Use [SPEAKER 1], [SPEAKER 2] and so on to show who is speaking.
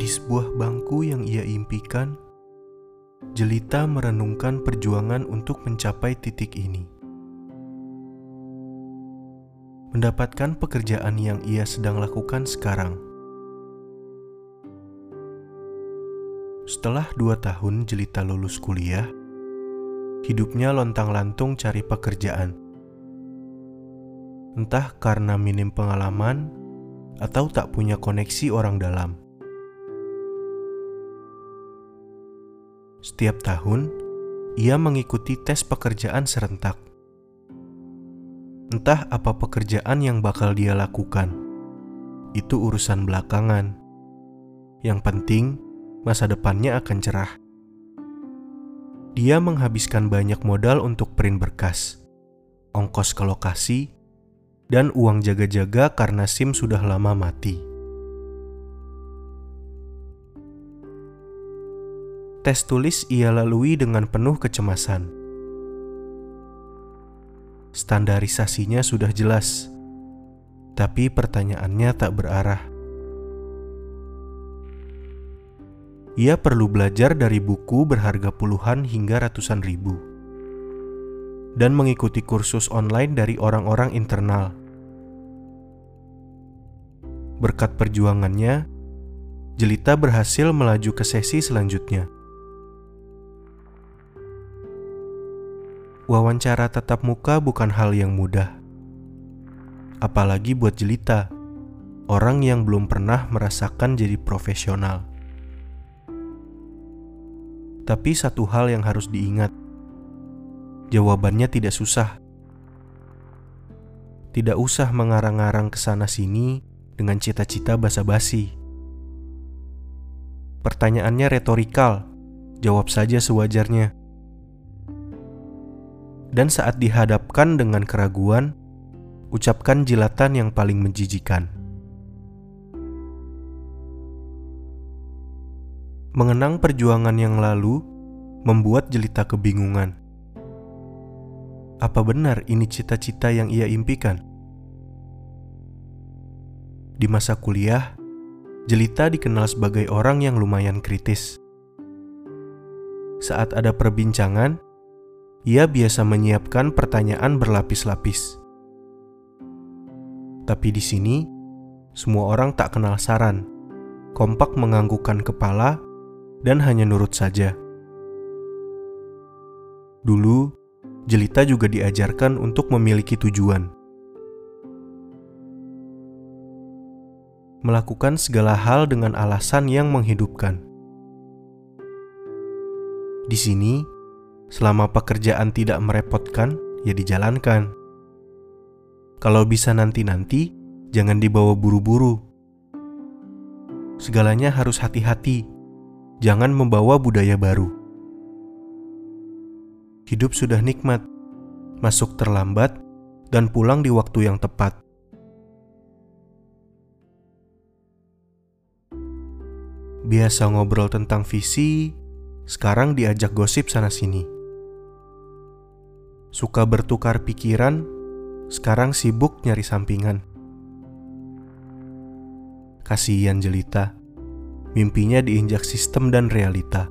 [SPEAKER 1] Di sebuah bangku yang ia impikan, Jelita merenungkan perjuangan untuk mencapai titik ini. Mendapatkan pekerjaan yang ia sedang lakukan sekarang. Setelah dua tahun Jelita lulus kuliah, hidupnya lontang-lantung cari pekerjaan. Entah karena minim pengalaman atau tak punya koneksi orang dalam. Setiap tahun, ia mengikuti tes pekerjaan serentak. Entah apa pekerjaan yang bakal dia lakukan, itu urusan belakangan. Yang penting, masa depannya akan cerah. Dia menghabiskan banyak modal untuk print berkas, ongkos ke lokasi, dan uang jaga-jaga karena SIM sudah lama mati. Tes tulis ia lalui dengan penuh kecemasan. Standarisasinya sudah jelas, tapi pertanyaannya tak berarah. Ia perlu belajar dari buku berharga puluhan hingga ratusan ribu, dan mengikuti kursus online dari orang-orang internal. Berkat perjuangannya, Jelita berhasil melaju ke sesi selanjutnya. Wawancara tatap muka bukan hal yang mudah. Apalagi buat jelita, orang yang belum pernah merasakan jadi profesional. Tapi satu hal yang harus diingat, jawabannya tidak susah. Tidak usah mengarang-arang ke sana sini dengan cita-cita basa-basi. Pertanyaannya retorikal, jawab saja sewajarnya dan saat dihadapkan dengan keraguan, ucapkan jilatan yang paling menjijikan. Mengenang perjuangan yang lalu membuat jelita kebingungan. Apa benar ini cita-cita yang ia impikan? Di masa kuliah, Jelita dikenal sebagai orang yang lumayan kritis. Saat ada perbincangan, ia biasa menyiapkan pertanyaan berlapis-lapis. Tapi di sini, semua orang tak kenal saran, kompak menganggukkan kepala, dan hanya nurut saja. Dulu, Jelita juga diajarkan untuk memiliki tujuan. Melakukan segala hal dengan alasan yang menghidupkan. Di sini, Selama pekerjaan tidak merepotkan, ya dijalankan. Kalau bisa nanti-nanti, jangan dibawa buru-buru. Segalanya harus hati-hati, jangan membawa budaya baru. Hidup sudah nikmat, masuk terlambat, dan pulang di waktu yang tepat. Biasa ngobrol tentang visi, sekarang diajak gosip sana-sini suka bertukar pikiran, sekarang sibuk nyari sampingan. Kasihan jelita, mimpinya diinjak sistem dan realita.